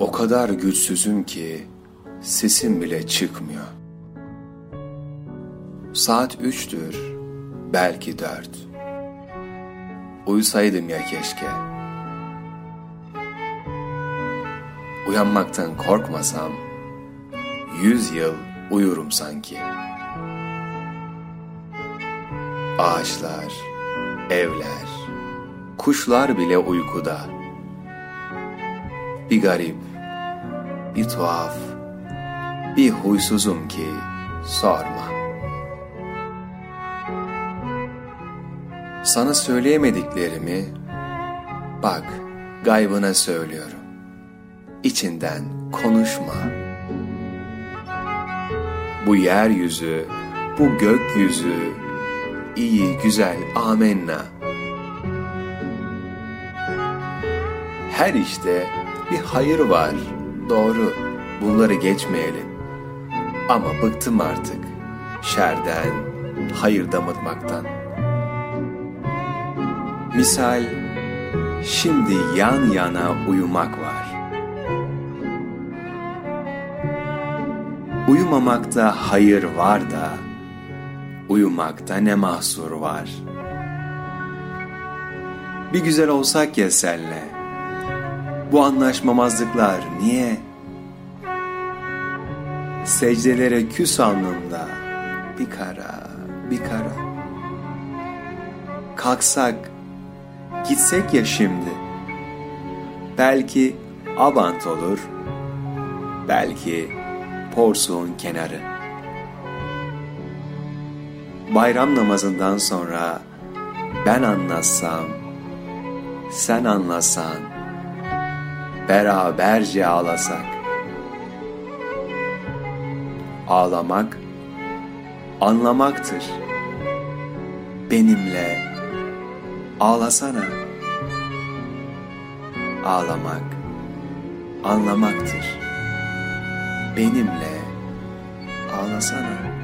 O kadar güçsüzüm ki sesim bile çıkmıyor. Saat üçtür, belki dört. Uyusaydım ya keşke. Uyanmaktan korkmasam, yüz yıl uyurum sanki. Ağaçlar, evler, kuşlar bile uykuda. Bir garip, bir tuhaf, bir huysuzum ki sorma. Sana söyleyemediklerimi bak gaybına söylüyorum. İçinden konuşma. Bu yeryüzü, bu gökyüzü, iyi güzel amenna. Her işte bir hayır var, doğru, bunları geçmeyelim. Ama bıktım artık şerden, hayır damıtmaktan. Misal, şimdi yan yana uyumak var. Uyumamakta hayır var da, uyumakta ne mahsur var. Bir güzel olsak ya senle, bu anlaşmamazlıklar niye? Secdelere küs alnımda, bir kara, bir kara. Kalksak, gitsek ya şimdi. Belki Abant olur, belki Porsuğun kenarı. Bayram namazından sonra ben anlatsam, sen anlasan, beraberce ağlasak. Ağlamak, anlamaktır. Benimle ağlasana. Ağlamak, anlamaktır. Benimle ağlasana.